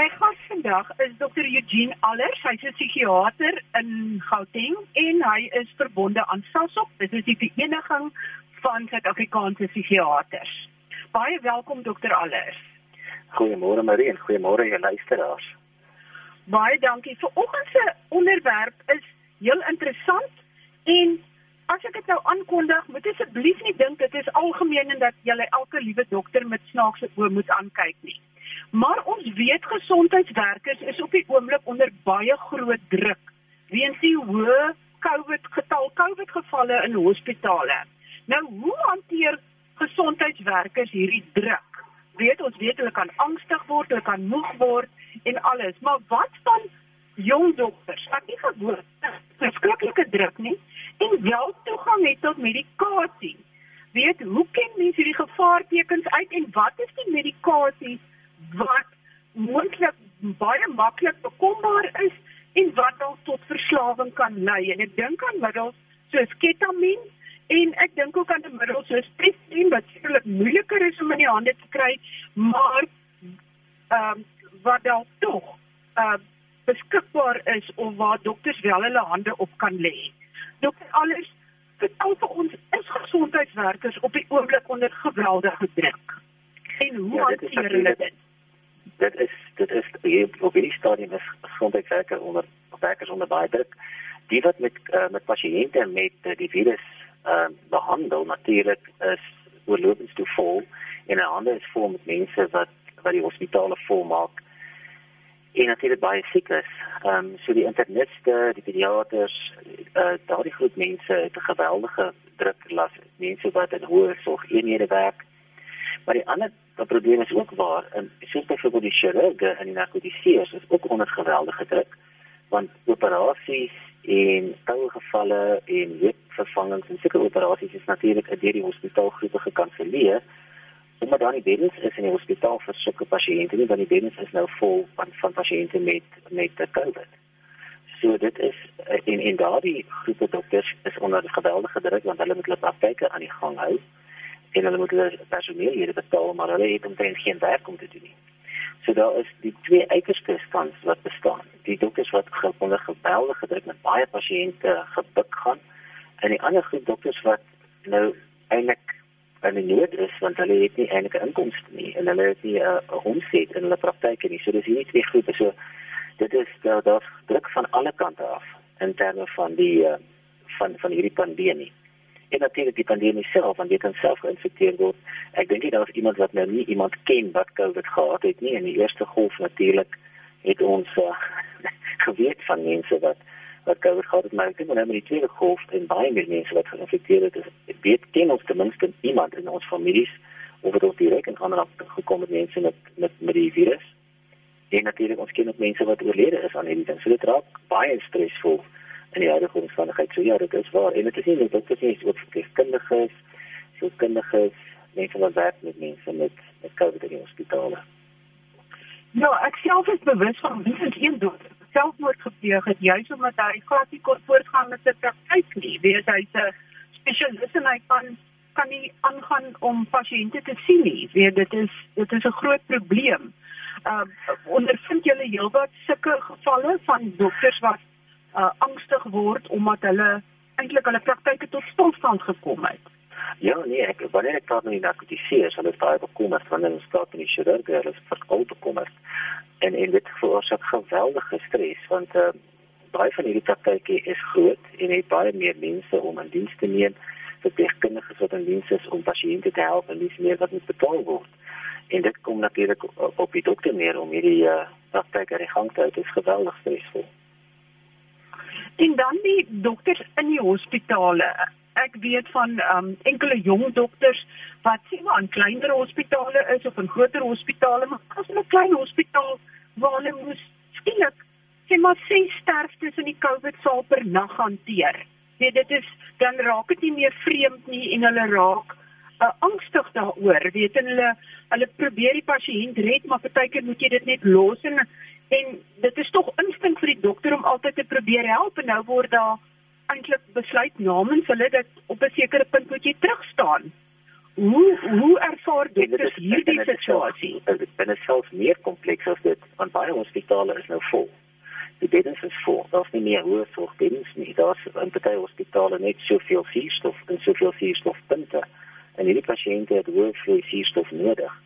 My gas vandag is Dr. Eugene Allers. Hy's 'n psigiater in Gauteng en hy is verbonde aan SASOP. Dit is die vereniging van Suid-Afrikaanse psigiaters. Baie welkom Dr. Allers. Goeiemôre Marie en goeiemôre julle luisteraars. Baie dankie. Vanoggend se onderwerp is heel interessant en as ek dit nou aankondig, moet asseblief nie dink dit is algemeen en dat jy elke liewe dokter met snaakse oë moet aankyk nie. Maar ons weet gesondheidswerkers is op die oomblik onder baie groot druk weens die hoë COVID getal COVID gevalle in hospitale. Nou hoe hanteer gesondheidswerkers hierdie druk? Weet ons weet hulle kan angstig word, hulle kan moeg word en alles, maar wat van jong dokters wat nie gewoon verskriklike druk nie en wel toegang het tot medikasie? Weet hoe ken mense hierdie gevaartekens uit en wat is die medikasie wat moontlik baie maklik bekombaar is en wat dalk tot verslawing kan lei. En ek dink aan middels soos ketamien en ek dink ook aan 'n middel soos Pristine wat sekerlik moeiliker is om in die hande te kry, maar ehm um, wat dalk tog uh beskikbaar is of waar dokters wel hulle hande op kan lê. Dokter alles vertel vir ons is gesondheidswerkers op die oomblik onder geweldige druk. En hoe ja, hanteer hulle dit? Dit is dit is hier op hierdie stadium is gesondheidswerkers onder werkers onder baie druk. Die wat met uh, met pasiënte met uh, die virus uh, behandel natuurlik is oorlopends te vol en 'n ander is vol met mense wat wat die hospitale vol maak. En natuurlik baie siek is. Ehm um, so die interniste, die pediaters, uh, daardie groep mense het 'n geweldige druk las. Mense wat in hoë sorgeenhede werk. Maar die ander Dat probleem is ook waar en soos byvoorbeeld die chirurge en die narkotiseers is ook onder geweldige druk want operasies en koue gevalle en heupvervangings en sulke operasies is natuurlik uit hierdie hospitaalgroepe gekanselleer omdat daar nie beddens is in die hospitaal vir sulke pasiënte want die beddens is nou vol van van pasiënte met met COVID. So dit is in in daardie groepe dokters is onder geweldige druk want hulle moet hulle praktyke aan die gang hou en hulle moet hulle personeel hier betaal maar hulle het omtrent geen werk om te doen nie. So daar is die twee uiterste stands wat bestaan. Die dokters wat onder geweldige druk met baie pasiënte gebuk gaan en die ander groep dokters wat nou eintlik en die nood is want hulle het nie enige inkomste nie en hulle het nie 'n uh, omset in hulle praktyke nie. So dis hierdie twee groepe. So dit is daar daar druk van alle kante af in terme van die uh, van van hierdie pandemie en natuurlik die pandemie self want jy kan self geïnfekteer word. Ek dink nie daar is iemand wat nou nie iemand ken wat COVID gehad het nie in die eerste golf natuurlik het ons uh, geweet van mense wat wat COVID gehad het maar ek dink nou met die tweede golf en baie meer mense wat geïnfekteer het, is weet ken ons ten minste iemand in ons families of dit direk in aanraking gekom het mense met met met die virus. En natuurlik ons ken ook mense wat oorlede is aan hierdie ding. So dit raak baie stresvol in die huidige omstandighede. So ja, dit is waar. En dit is nie net dokters nie, ook verpleegkundiges, sielkundiges, mense wat werk met mense met met COVID in hospitale. Ja, ek self is bewus van wie is een dokter selfmoord gepleeg het juis omdat hy glad nie kon voortgaan met sy praktyk nie. Weet hy's 'n spesialis en hy kan kan nie aangaan om pasiënte te sien nie. Weet dit is dit is 'n groot probleem. Ehm uh, ondervind julle heelwat sulke gevalle van dokters wat uh, angstig word omdat hulle eintlik hulle praktyke tot stilstand gekom het. Ja, nee, ek wanneer ek praat met die narkotiseers, hulle is baie bekommerd wanneer hulle praat met die chirurge, hulle is veral bekommerd. En en dit veroorsaak geweldige stres want uh, baie van hierdie praktyke is groot en het baie meer mense om in diens te neem verpleegkundiges wat in diens is om pasiënte te help en dis meer wat moet betaal word. En dit kom natuurlik op die dokter neer om hierdie uh, praktyke die gang te hou. Dit is geweldig stresvol. En dan die dokters in die hospitale. Ek weet van um, enkele jong dokters wat sien maar in kleiner hospitale is of in groter hospitale, maar as 'n klein hospitaal waar hulle moet skielik sien maar ses sterftes in die COVID saal per nag hanteer. Nee, dit is dan raak dit nie meer vreemd nie en hulle raak uh, angstig daaroor. Weet hulle hulle probeer die pasiënt red, maar partykeer moet jy dit net los en En dit is tog instink vir die dokter om altyd te probeer help en nou word daar eintlik besluit namens hulle dat op 'n sekere punt moet jy terugstaan. hoe hoe ervaar dokters hierdie situasie? Dit is selfs meer kompleks as dit, want baie hospitale is nou vol. Die beddens is vol. Daar's nie meer hoë sorgbeddens nie. Daar's in baie hospitale net soveel suurstof en soveel suurstofpunte. En hierdie pasiënte het hoë vloei suurstof nodig.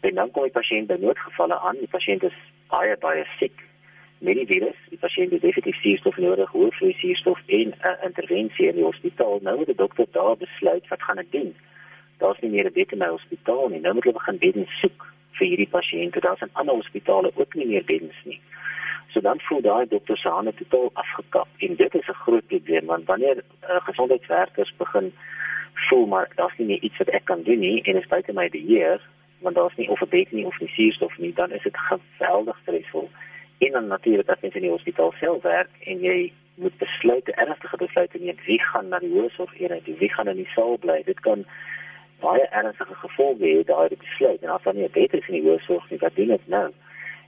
En dan kom die pasiënt by noodgevalle aan. Die pasiënt is baie baie siek met die virus. Die pasiënt het definitief suurstof nodig, hoë vloei suurstof en 'n uh, intervensie in die hospitaal. Nou het die dokter daar besluit wat gaan ek doen? Daar's nie meer 'n bed in my hospitaal nie. Nou moet hulle begin beddens soek vir hierdie pasiënte. Daar's in ander hospitale ook nie meer beddens nie. So dan voel daai dokter se hande totaal afgekap en dit is 'n groot probleem want wanneer uh, gesondheidswerkers begin voel maar daar's nie meer iets wat ek kan doen nie en is buite my beheer want daar's nie of 'n bed nie of nie suurstof nie, dan is dit geweldig stresvol. En dan natuurlik as jy in die hospitaal self werk en jy moet besluit, ernstige besluite neem, wie gaan na die hoërsorgeenheid, wie gaan in die saal bly. Dit kan baie ernstige gevolge hê daai besluit. En as dan nie 'n bed is in die hoërsorg nie, wat doen dit nou?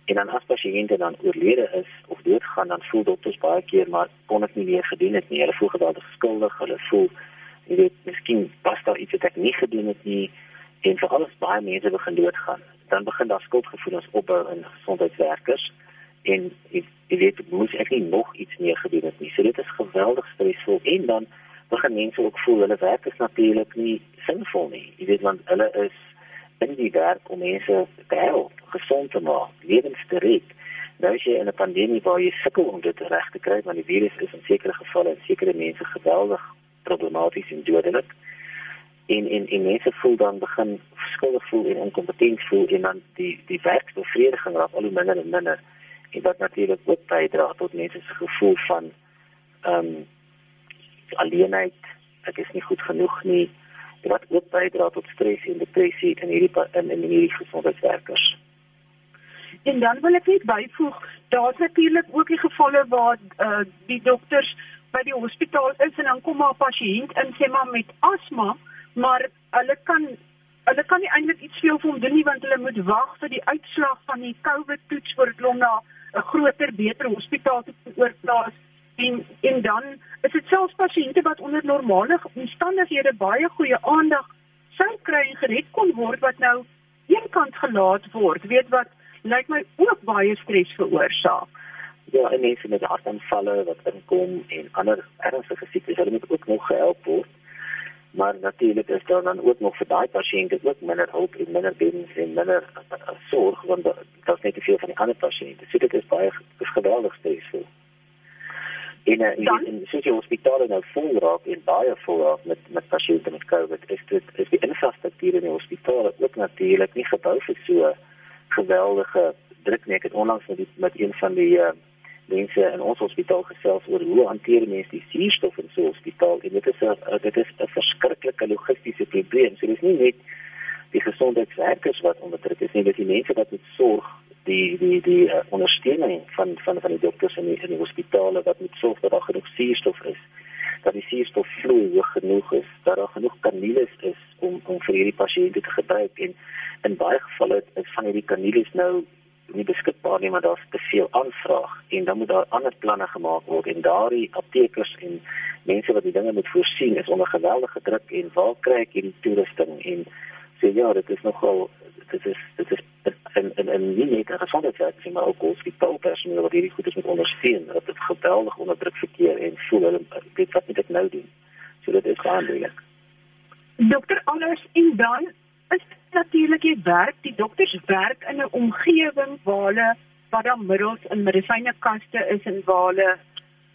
En dan as pasiënte dan oorlede is of doodgaan, dan voel dokters baie keer maar kon ek nie meer gedoen het nie. Hulle voel geweldig skuldig. Hulle voel jy weet, miskien pas daar iets wat ek nie gedoen het nie en vir alles baie mense begin doodgaan, dan begin daar skuldgevoelens opbou in gesondheidswerkers en jy, jy weet moes ek nie nog iets meer gedoen het nie. So dit is geweldig stresvol en dan begin mense ook voel hulle werk is natuurlik nie sinvol nie. Jy weet want hulle is in die werk om mense te help, gesond te maak, lewens te red. Nou as jy in 'n pandemie waar jy sukkel om dit reg te kry, want die virus is in sekere gevalle en sekere mense geweldig problematies en dodelik en en en mense voel dan begin skuldig voel en inkompetent voel en dan die die werksbevrediging raak al hoe minder en minder. En wat natuurlik ook bydra tot mense se gevoel van ehm um, alleenheid ek is nie goed genoeg nie wat ook bydra tot stres en depressie in hierdie in, in hierdie gesondheidswerkers. En dan wil ek net byvoeg daar's natuurlik ook die gevalle waar uh, die dokters by die hospitaal is en dan kom maar 'n pasiënt in sê maar met asma maar hulle kan hulle kan nie eintlik iets veel vir hom doen nie want hulle moet wag vir die uitslag van die COVID toets voor hulle na 'n groter beter hospitaal te oorplaas. En en dan is dit selfs pasiënte wat onder normale omstandighede baie goeie aandag sou kry en gered kon word wat nou eenkant gelaat word. Weet wat lyk my ook baie stres veroorsaak. Ja, en mense met hartaanvalle wat inkom en ander ernstige siektes, hulle moet ook nog gehelp word maar natuurlik is daar dan ook nog vir daai pasiënte ook minder hulp en minder beddens en minder uh, sorg want daar's net te veel van die ander pasiënte. So dit is baie is geweldig stresvol. In 'n uh, in sosiale hospitale nou vol raak en baie vol raak met met pasiënte met COVID. Is dit is die infrastruktuur in die hospitale ook natuurlik nie gebou vir so geweldige druk nie. Ek het onlangs met die, met een van die uh, mense in ons hospitaal gesels oor hoe hanteer mense die suurstof in so 'n hospitaal en dit is 'n dit is 'n verskriklike logistiese probleem. So dis nie net die gesondheidswerkers wat onder druk is nie, dit is die mense wat moet sorg die die die uh, ondersteuning van van van die dokters die, in die hospitale wat moet sorg dat daar genoeg suurstof is dat die suurstof vloei genoeg is dat daar genoeg kanules is om om vir hierdie pasiënte te gebruik en in baie gevalle is van hierdie kanules nou nie beskikbaar nie maar daar's te veel aanvraag en dan moet daar ander planne gemaak word en daardie aptekers en mense wat die dinge moet voorsien is onder geweldige druk en waar kry ek hierdie toerusting? En sê ja dit is nogal dit is dit is en en en nie net gesondheidswerkers maar ook hospitaalpersoneel wat hierdie goedes moet ondersteun dat dit geweldig onder druk verkeer en voel hulle weet wat moet ek nou doen? So dit is baie moeilik. Dokter Anders en dan is natuurlik jy werk, die dokters werk in 'n omgewing waar hulle wat dan middels in medisynekaste is en waar hulle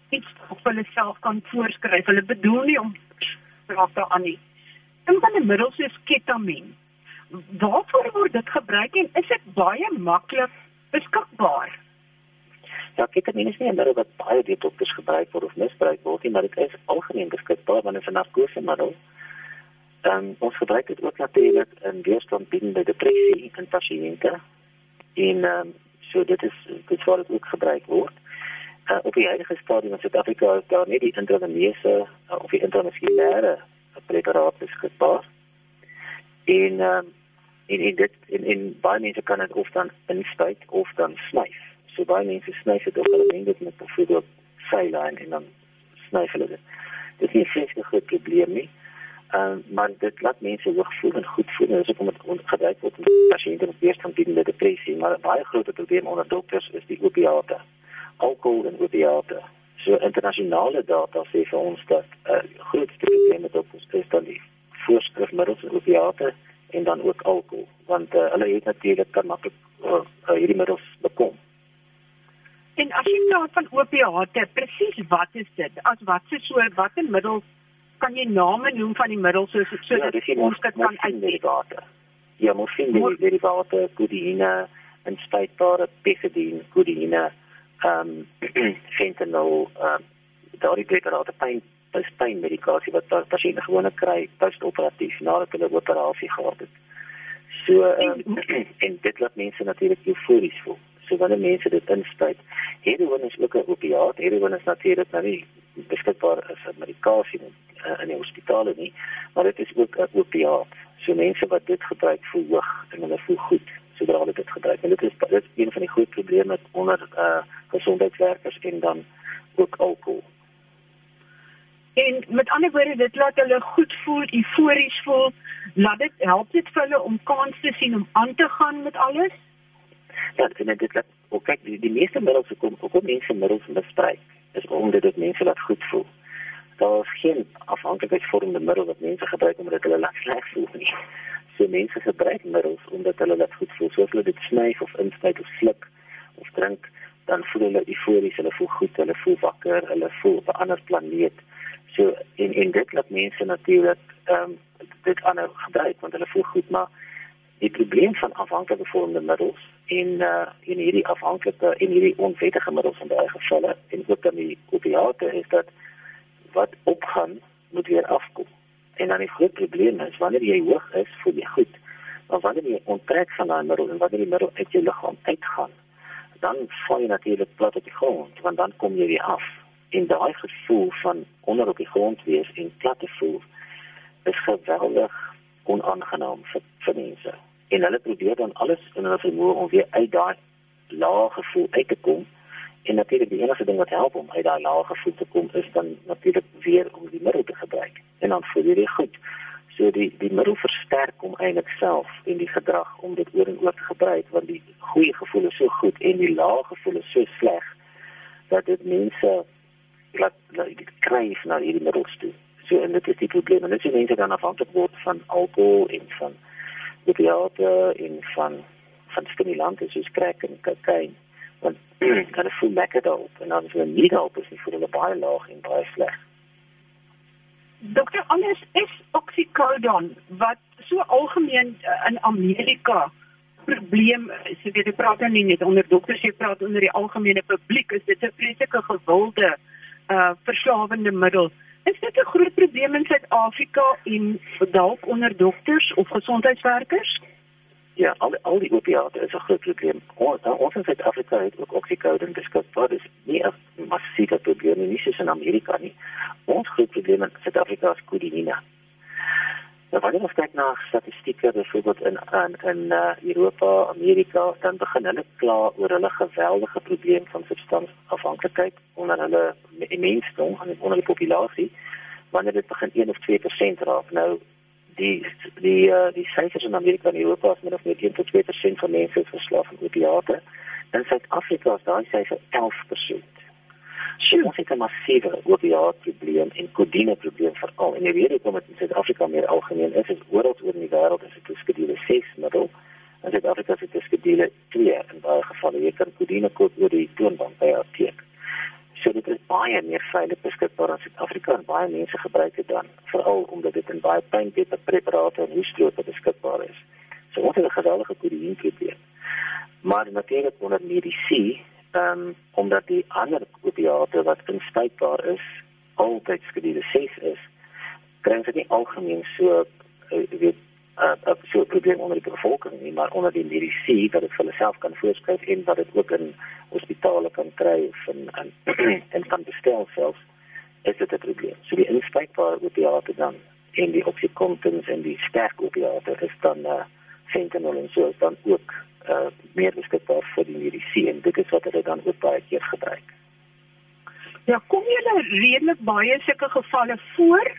iets vir hulle self kan voorskryf. Hulle bedoel nie om raak daar aan nie. En dan 'n middel soos ketamien. Waarvoor word dit gebruik en is dit baie maklik beskikbaar? Ja, ketamien is nie 'n middel wat baie deur dokters gebruik word of misbruik word nie, maar dit is algemeen beskikbaar wanneer dit 'n narkose is dan ons gebruik dit ook natuurlik in weerstand biedende depressie in pasiënte. En ehm um, so dit is dit word ook gebruik word. Uh, op die huidige stadium in Suid-Afrika is daar nie die intraveneuse uh, of die intramuskulêre preparaat beskikbaar. En ehm um, en in dit in in baie mense kan dit of dan inspuit of dan snyf. So baie mense snyf dit of hulle meng dit met byvoorbeeld saline en dan snyf hulle dit. Dit is nie 'n probleem nie Uh, maar dit laat mense hoog voel en goed voel. Dis ook om dit gebruik word om pasiënte met weerstandbiedende depressie, maar 'n baie groot probleem onder dokters is die opiate. Alkohol en opiate. So internasionale data sê vir ons dat 'n uh, grootste probleem met dokters is dan die voorskrifmiddels en opiate en dan ook alkohol, want uh, hulle het natuurlik kan maklik uh, uh, hierdie middels bekom. En as jy praat van opiate, presies wat is dit? As wat se soort watter middels kan jy name noem van die middels so so ja, dat ons dit kan uitdata. Ja, morfine, derivate, codeïne, en spuitbare pethidine, codeïne, ehm um, fentanyl, ehm um, daardie preparate pyn dis pynmedikasie wat pasiënte gewone kry postoperatief nadat hulle operasie gehad het. So um, en dit laat mense natuurlik eufories voel. So wanneer mense dit inspuit, heroïne is ook 'n opiaat. Heroïne is natuurlik nou nie beskikbaar as 'n medikasie in, uh, in die hospitale nie, maar dit is ook 'n opiaat. So mense wat dit gebruik voel hoog en hulle voel goed sodra hulle dit gebruik. En dit is dit is een van die groot probleme onder uh gesondheidswerkers en dan ook alkohol. En met ander woorde, dit laat hulle goed voel, eufories voel. Laat dit help dit vir hulle om kans te sien om aan te gaan met alles? Ja, dit dit laat ook kyk die, die meeste middels kom ook op mense middels misbruik is omdat dit mense laat goed voel. Daar is geen afhanklikheidsvormende middel wat mense gebruik omdat hulle laat sleg voel nie. So mense gebruik middels omdat hulle laat goed voel. So as hulle dit snyf of inspuit of sluk of drink, dan voel hulle eufories, hulle voel goed, hulle voel wakker, hulle voel op 'n ander planeet. So en en dit laat mense natuurlik ehm um, dit aanhou gebruik want hulle voel goed, maar die probleem van afhanklike vormende middels en uh in hierdie afhanklike en hierdie onwettige middels in baie gevalle en ook dan die opiate is dat wat opgaan moet weer afkom. En dan die groot probleem is wanneer jy hoog is, voel jy goed. Maar wanneer jy onttrek van daai middel en wanneer die middel uit jou liggaam uitgaan, dan val jy natuurlik plat op die grond, want dan kom jy weer af. En daai gevoel van onder op die grond wees en plat te voel is geweldig onaangenaam vir, vir mense en hulle probeer dan alles in hulle vermoë om weer uit daai lae gevoel uit te kom. En natuurlik die enigste ding wat help om uit daai lae gevoel te kom is dan natuurlik weer om die middel te gebruik. En dan voel jy goed. So die die middel versterk om eintlik self in die gedrag om dit oor en oor te gebruik want die goeie gevoel is so goed en die lae gevoel is so sleg dat dit mense laat laat kry na hierdie middels toe. So en dit is die probleem en dit is mense dan afhanklik word van alkohol en van opiate en van van stimulante soos crack en kokain want kan dit voel lekker daarop en dan is hulle nie daarop is voel hulle baie laag en baie sleg. Dokter Anders is oxycodone wat so algemeen uh, in Amerika probleem is. Jy weet, ek praat nou nie net onder dokters, jy praat onder die algemene publiek. Is dit 'n vreeslike gewilde uh verslawende middel? Is dit 'n groot probleem in Suid-Afrika en dalk onder dokters of gesondheidswerkers? Ja, al al die opiate is 'n groot probleem. Ons ons in Suid-Afrika het ook oxycodone beskikbaar. Dit is nie 'n massiewe probleem nie, soos in Amerika nie. Ons groot probleem in Suid-Afrika is codeïne. Nou, wanneer ons kyk na statistieke byvoorbeeld in in in uh, Europa, Amerika, dan begin hulle kla oor hulle geweldige probleem van substansafhanklikheid onder hulle mensdom en onder die populasie wanneer dit begin 1 of 2% raak. Nou die die uh, die syfers in Amerika en Europa is min of meer 1 tot 2% van mense verslaaf aan opiate. In Suid-Afrika is daai syfer 11%. So ons het 'n massiewe opiaatprobleem en kodine probleem veral. En jy weet hoekom dit in Suid-Afrika meer algemeen is, is oral oor in die wêreld is dit skedule 6 middel. En Suid-Afrika is dit skedule 2 in baie gevalle. Jy kan kodine koop oor die toonbank by 'n apteek. So dit is baie meer veilig beskikbaar in Suid-Afrika en baie mense gebruik dit dan, veral omdat dit in baie pynpilpreparate en hoesdrope beskikbaar is. So ons het 'n geweldige kodine probleem. Maar natuurlik onder medisy ehm um, omdat die ander opiate wat inspuitbaar is altyd skedule 6 is kry dit nie algemeen so uh, weet uh, uh, so 'n probleem onder die bevolking nie maar onder die medisy wat dit vir hulle self kan voorskryf en wat dit ook in hospitale kan kry of in en, en kan bestel self is dit 'n probleem so die inspuitbare opiate dan en die oxycontins en die sterk opiate is dan uh, fentanyl en so is dan ook uh, meer beskikbaar vir die mediese en dit is wat hulle dan ook baie keer gebruik. Ja, kom julle redelik baie sulke gevalle voor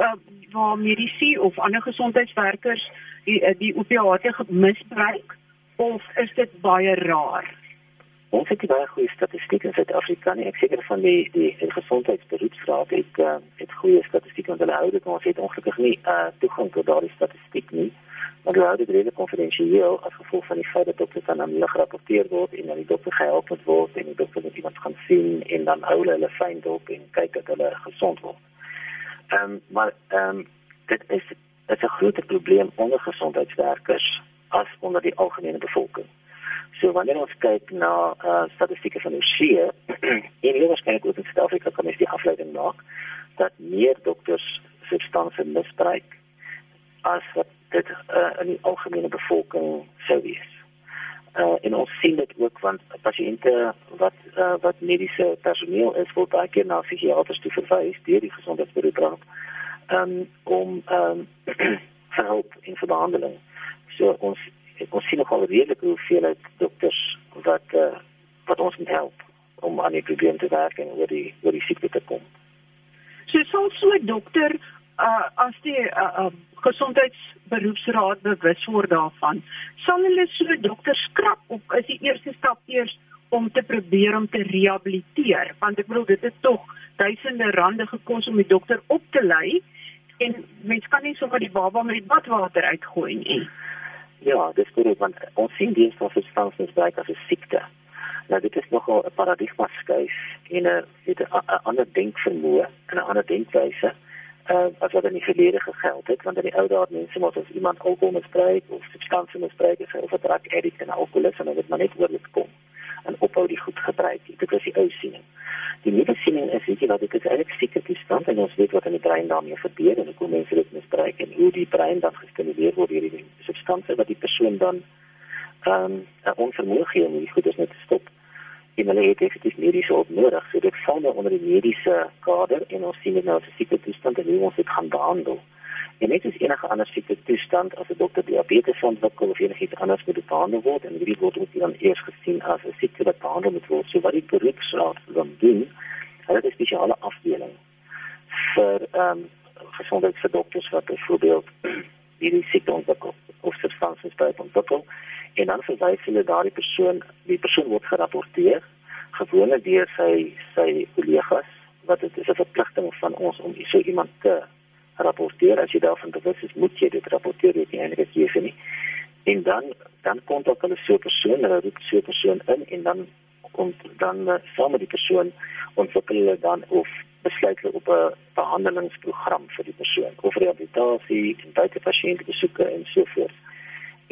uh, waar medisy of ander gesondheidswerkers die uh, die opiate misbruik of is dit baie rar? Ons het baie goeie statistieke in Suid-Afrika. Ek seker van die die, die gesondheidsberoepsraad het uh, het goeie statistieke want hulle hou dit ons het ongelukkig nie uh, toegang tot daardie statistiek nie. Maar hulle hou dit redelik konfidensieel as gevolg van die feit dat dokters dan aan hulle gerapporteer word en dan die dokter gehelp word en die dokter moet iemand gaan sien en dan hou hulle hulle fyn dop en kyk dat hulle gesond word. Ehm um, maar ehm um, dit is dit is 'n groot probleem onder gesondheidswerkers as onder die algemene bevolking. So wanneer ons kyk na uh, statistieke van Oseë en hier waarskynlik ook in Suid-Afrika kan ons die afleiding maak dat meer dokters substansie misbruik as wat dit uh, in die algemene bevolking sou wees. Uh, en ons sien dit ook want pasiënte wat uh, wat mediese personeel is word baie keer na psigiaters toe verwys deur die gesondheidsberoepsraad um, om um, help in behandeling. So ons ons sien nogal redelike hoeveelheid dokters wat uh, wat ons moet help om aan die probleem te werk en oor die oor die siekte te kom. So sal so 'n dokter uh, as die uh, uh, gesondheidsberoepsraad bewus word daarvan, sal hulle so dokter skrap op is die eerste stap eers om te probeer om te rehabiliteer want ek bedoel dit het tog duisende rande gekos om die dokter op te lei en mens kan nie sommer die baba met die badwater uitgooi nie. Ja, dis goed want ons sien die substansies baie as 'n siekte. Nou dit is nogal 'n paradigma skuif en 'n 'n ander denkvermoë en 'n ander denkwyse uh, as wat in die verlede gegeld het want in die ou dae mense mos as iemand alkohol misbruik of substansie misbruik is of 'n drug addict en alkoholist en dit maar net oor dit kom en ophou die goed gebruik dit is die ou siening. Die nuwe siening is weet jy wat dit is eintlik siekte toestand en ons weet wat in die brein daarmee gebeur en hoe mense dit misbruik en hoe die brein dan gestimuleer word deur die substansie wat die persoon dan ehm um, onvermoë om die goedes net te stop en hulle het effektief mediese hulp nodig. So dit val nou onder die mediese kader en ons sien dit nou as 'n siekte toestand en hoe ons dit gaan behandel. En net soos enige ander siekte toestand as 'n dokter diabetes ontwikkel of enigiets anders moet behandel word en hierdie word ook dan eers gesien as 'n siekte wat behandel moet word. So wat die beroepsraad dan doen, hulle het 'n spesiale afdeling vir ehm um, gesondheid vir dokters wat byvoorbeeld hierdie siekte ontwikkel of substansies by ontwikkel en dan verwys hulle daardie persoon die persoon word gerapporteer gewoonlik deur sy sy kollegas wat dit is 'n verpligting van ons om so iemand te rapporteer. As jy daarvan bewus is moet jy dit rapporteer jy enige keuse nie. En dan dan kom ook hulle so 'n persoon hulle roep so 'n persoon in en dan kom dan uh, saam met die persoon ontwikkel hulle dan of besluit op 'n behandelingsprogram vir die persoon of rehabilitasie en buite pasiëntbesoeke en so voort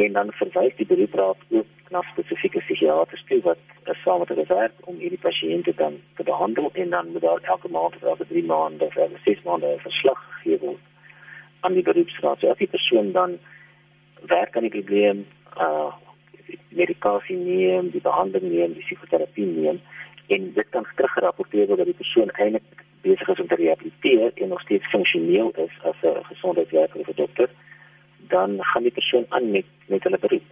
en dan verwys die beroepsraad ook na spesifieke psigiaters toe wat uh, saam met hulle werk om hierdie pasiënte dan te behandel en dan moet daar elke maand of elke drie maande of elke ses maande 'n verslag gegee word aan die beroepsraad. So as die persoon dan werk aan die probleem, uh medikasie neem, die behandeling neem, die psigoterapie neem en dit kan teruggerapporteer word dat die persoon eintlik besig is om te rehabiliteer en nog steeds funksioneel is as 'n gesondheidswerker of 'n dokter dan gaan die persoon aan met met hulle beroep.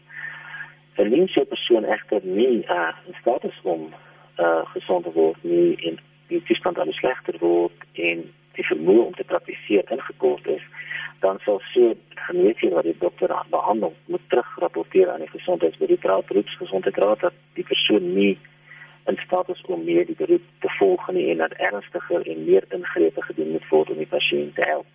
Verleen so 'n persoon egter nie uh, in staat is om uh, gesond te word nie en die toestand dan slegter word en die vermoë om te praktiseer ingekort is, dan sal so geneesheer wat die dokter behandel moet terugrapporteer aan die gesondheidsberoepsraad, beroepsgesondheidsraad dat die persoon nie in staat is om meer die beroep te volg nie en dat ernstiger en meer ingrepe gedoen moet word om die pasiënt te help.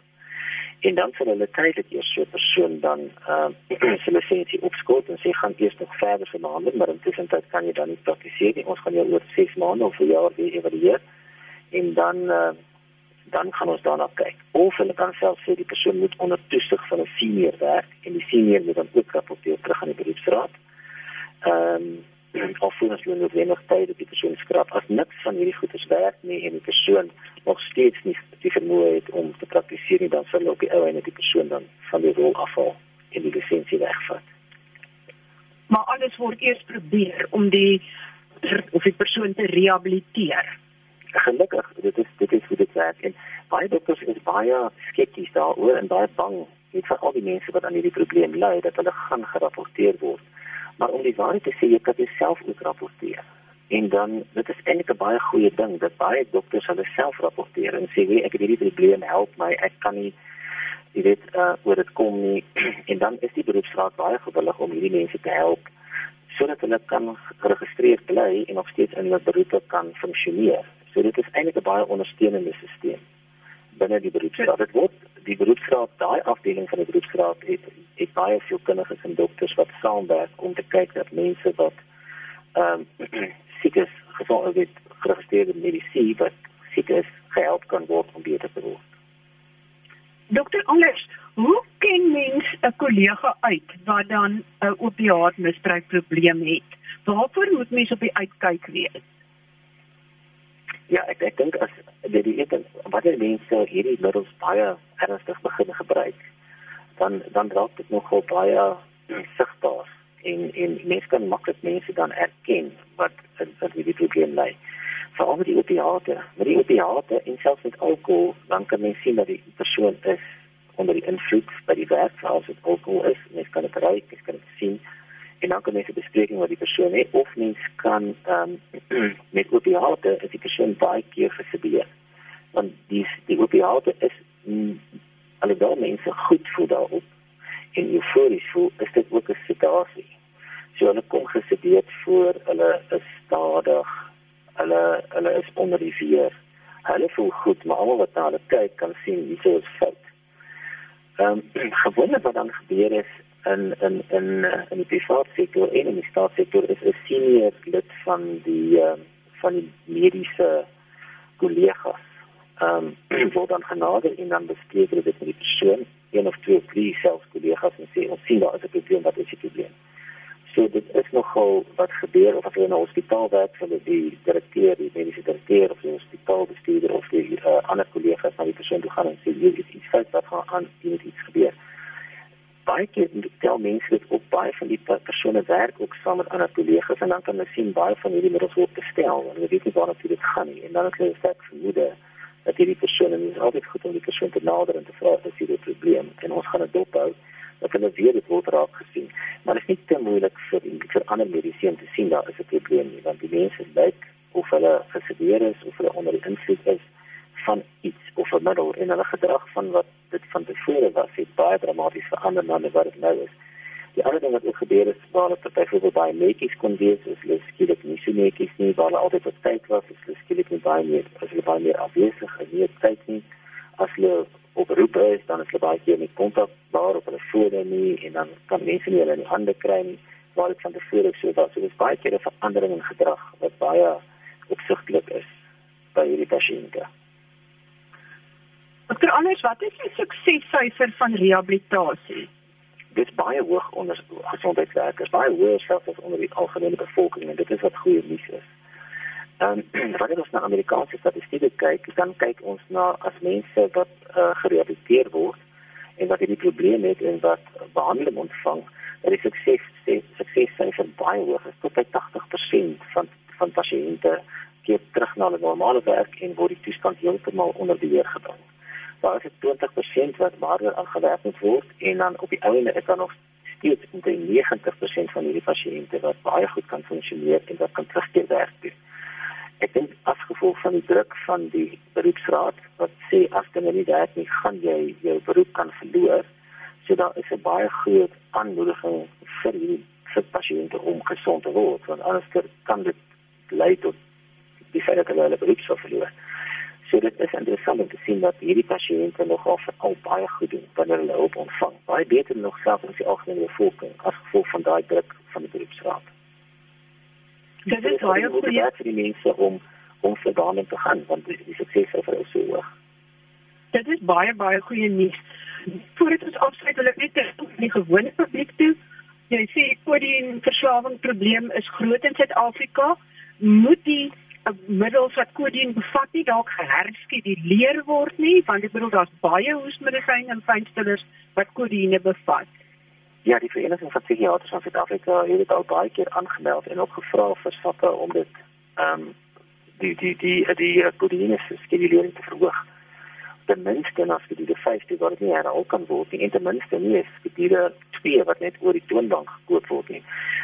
En dan sal hulle tydelik eers so 'n persoon dan ehm uh, sy lisensie opskort en sy gaan eers nog verder verhandel maar intussen tyd kan jy dan nie praktiseer nie. Ons gaan jou oor 6 maande of 'n jaar weer evalueer en dan uh, dan gaan ons daarna kyk. Of hulle kan self sê die persoon moet onder toesig van 'n senior werk en die senior moet dan ook rapporteer terug aan die beroepsraad. Ehm um, of voel as jy nog tyd op die persoon skrap as niks van hierdie goedes werk nie en die persoon nog steeds nie die vermoë het om te praktiseer nie dan sal ook die ou en die persoon dan van die rol afval en die lisensie wegvat. Maar alles word eers probeer om die of die persoon te rehabiliteer. Gelukkig, dit is dit is hoe dit werk en baie dokters is baie skepties daaroor en baie bang net vir al die mense wat aan hierdie probleem ly dat hulle gaan gerapporteer word. Maar om die waarheid te sê, jy kan jouself ook rapporteer. En dan dit is eintlik 'n baie goeie ding dat baie dokters hulle self rapporteer en sê ek het hierdie probleem, help my, ek kan nie jy weet uh oor dit kom nie en dan is die beroepsraad baie gewillig om hierdie mense te help sodat hulle kan geregistreer bly en nog steeds in hulle beroepe kan funksioneer. So dit is eintlik 'n baie ondersteunende stelsel binne die beroepsraad. Dit word die beroepsraad, daai afdeling van die beroepsraad het het baie sielkundiges en dokters wat saamwerk om te kyk dat mense wat ehm um, siek is, gesond word, geregistreerde medisyne wat siek is, gehelp kan word om beter te word. Dokter Anders, hoe ken mens 'n kollega uit wat dan 'n opiaatmisbruik probleem het? Waarvoor moet mens op die uitkyk wees? Ja, ek ek dink as dit die eten wat die mense hierdie middels baie ernstig begin gebruik, dan dan raak dit nogal baie sigbaar en en mense kan maklik mense dan erken wat wat hierdie probleem lê veral met die opiate. Met die opiate en selfs met alkohol, dan kan mens sien dat die persoon is onder die invloed by die werk, as dit alkohol is. Mens kan dit ruik, mens kan dit sien. En dan kan mens 'n bespreking wat die persoon het of mens kan ehm um, met opiate is die persoon baie keer gesedeer. Want die die opiate is mm, alhoewel mense goed voel daarop en eufories voel, is dit ook 'n sedasie. So hulle kom gesedeerd voor, hulle is stadig, hulle hulle is onder die vuur. Hulle voel goed, maar almal wat na hulle kyk kan sien se is fout. Ehm um, gewoonlik wat dan gebeur is in in in in die private sektor en in die staatssektor is 'n senior lid van die uh, van die mediese kollegas. Ehm um, word dan genader en dan bespreek dit met die persoon, een of twee of drie selfs kollegas en sê ons sien daar is 'n probleem, wat is die probleem? So dit is nogal wat gebeur of as jy in 'n hospitaal werk, sal die direkteur, die mediese direkteur of die hospitaalbestuurder of die uh, ander kollegas na die persoon toe gaan en sê hier is iets fout wat gaan aan, hier het iets gebeur. Baie keer tel mense dit op baie van die persone werk ook saam met ander kollegas en dan kan hulle sien baie van hierdie middels word gestel en hulle weet nie waar dit gaan nie. En dan het hulle sterk vermoede dat hierdie dit is altyd goed om die persoon te nader en te vra as jy 'n probleem en ons gaan dit dophou dat hulle weer dit word raak gesien. Maar dit is nie te moeilik vir vir ander medisyne te sien daar is 'n probleem nie, want die mense lyk of hulle gesedeer is of hulle onder die invloed is van iets of 'n middel. En hulle gedrag van wat dit van tevore was, het baie dramaties verander na wat dit nou is. Die ander ding wat ook gebeur is, waar dit byvoorbeeld baie netjies kon wees, is hulle skielik nie so netjies nie, waar hulle altyd op tyd was, is hulle skielik nie baie meer, as hulle baie meer afwesig en nie op tyd nie, as hulle op beroep is, dan is hulle baie keer nie kontak daar op hulle fone nie en dan kan mense nie hulle in die hande kry nie waar dit van tevore so was. So dis baie keer 'n verandering in gedrag wat baie opsigtelik is by hierdie pasiënte. Dokter Anders, wat is die suksessyfer van rehabilitasie? Dit is baie hoog onder gesondheidswerkers, baie hoër selfs as onder die algemene bevolking en dit is wat goeie nuus is. Ehm um, wanneer ons na Amerikaanse statistieke kyk, dan kyk ons na as mense wat uh, gerehabiliteer word en wat hierdie probleme het en wat behandeling ontvang, dat die sukses suksessyfer baie hoog is, tot by 80% van van pasiënte keer terug na hulle normale werk en word die toestand heeltemal onder beheer gebring. Daar is 20% wat maar aangewerk moet word en dan op die einde is daar nog steeds omtrent 90% van hierdie pasiënte wat baie goed kan funksioneer en wat kan terugkeer werk doen ek dink as gevolg van die druk van die beroepsraad wat sê as dinge nie werk nie, gaan jy jou beroep kan verloor. So daar is 'n baie groot aanmoediging vir die vir pasiënte om gesond te word, want anders kan dit lei tot die feit dat hulle hulle beroep sou verloor. So dit is interessant om te sien dat hierdie pasiënte nogal al baie goed doen wanneer hulle hulp ontvang. Baie beter nog selfs as die algemene bevolking as gevolg van daai druk van die beroepsraad. Dit is baie goeie vir die mense om om vir daarin te gaan want die, die sukses is vir so hoog. Dit is baie baie goeie nuus. Voordat ons afsluit wil ek net die gewone publiek toe. Jy sê kodien verslawing probleem is groot in Suid-Afrika. Moet die middels wat kodien bevat nie dalk geherskeduleer word nie want ek bedoel daar's baie hoesmedisyne en fynstillers wat kodiene bevat. Ja, die Vereniging van Psigiaters van Suid-Afrika het dit al baie keer aangemeld en ook gevra vir sakke om dit ehm um, die die die die kodines skedulering te verhoog. Ten minste na skedule 50 wat nie herhaal kan word nie en ten minste nie is skedule 2 wat net oor die toonbank gekoop word nie.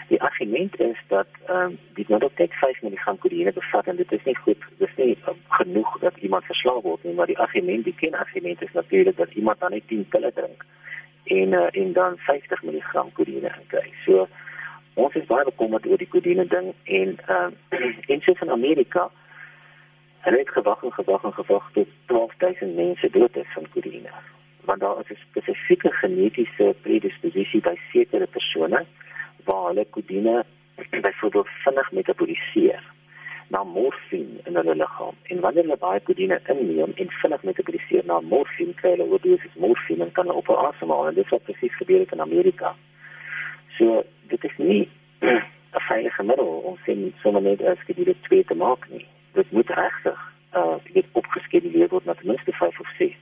Die argument is dat ehm um, die Nodotec 5 mg kodeïne bevat en dit is nie goed, dis nie um, genoeg dat iemand verslaaf word nie, maar die argument, die kenargument is natuurlik dat iemand dan net 10 pille drink en uh, en dan 50 mg kodeïne kry. So ons is baie bekommerd oor die kodeïne ding en ehm uh, in soos in Amerika Hulle het gewag en gewag en gewag tot 12000 mense dood is van kodeïne. Want daar is 'n spesifieke genetiese predisposisie by sekere persone waar hulle kodeïne byvoorbeeld vinnig metaboliseer na morfine in hulle liggaam. En wanneer hulle baie kodeïne inneem en vinnig metaboliseer na morfine, kry hulle ook dosis morfine en kan op asemhaal. En dit wat presies gebeur het in Amerika. So, dit is nie 'n veilige middel om sien sommer net as gedoen het twee te maak nie dit moet regtig uh dit opgeskeduleer word na ten minste 5 of 6.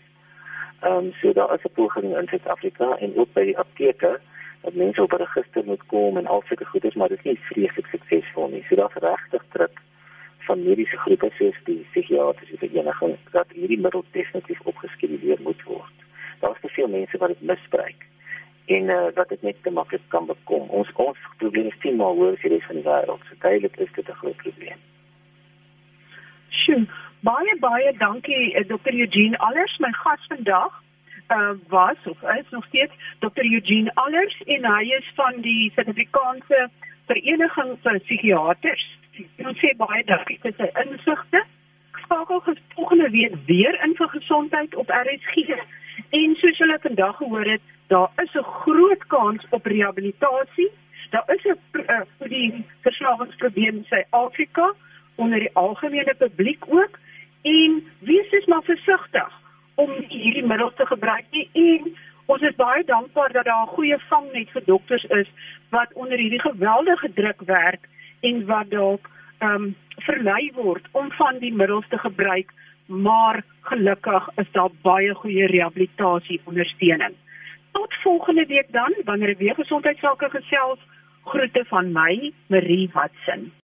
Ehm um, so daar is 'n poging in Suid-Afrika en ook by die apteke dat mense op 'n register moet kom en al sulke goeders, maar dit is nie vreeslik suksesvol nie. So daar's regtig druk van mediese groepe soos die psigiatriese vereniging dat hierdie middel definitief opgeskeduleer moet word. Daar's te veel mense wat dit misbruik en uh, wat dit net te maklik kan bekom. Ons ons probleem is 10 maal hoër as die res van die wêreld. So duidelik is dit 'n groot probleem. Sjoe, baie baie dankie eh, Dr. Eugene Allers, my gas vandag. Uh was of is nog steeds Dr. Eugene Allers en hy is van die Suid-Afrikaanse Vereniging vir Psigiaters. Ons sê baie dankie vir sy insigte. Skakel gesproke week weer in vir gesondheid op RSG. En soos julle vandag gehoor het, daar is 'n groot kans op rehabilitasie. Daar is 'n uh, vir die verslawingsprobleem in Suid-Afrika onder die algemene publiek ook en wees dus maar versigtig om hierdie middels te gebruik nie. En ons is baie dankbaar dat daar 'n goeie vangnet vir dokters is wat onder hierdie geweldige druk werk en wat dalk ehm um, verlei word om van die middels te gebruik. Maar gelukkig is daar baie goeie rehabilitasie ondersteuning. Tot volgende week dan wanneer ek weer gesondheidsake gesels groete van my Marie Watson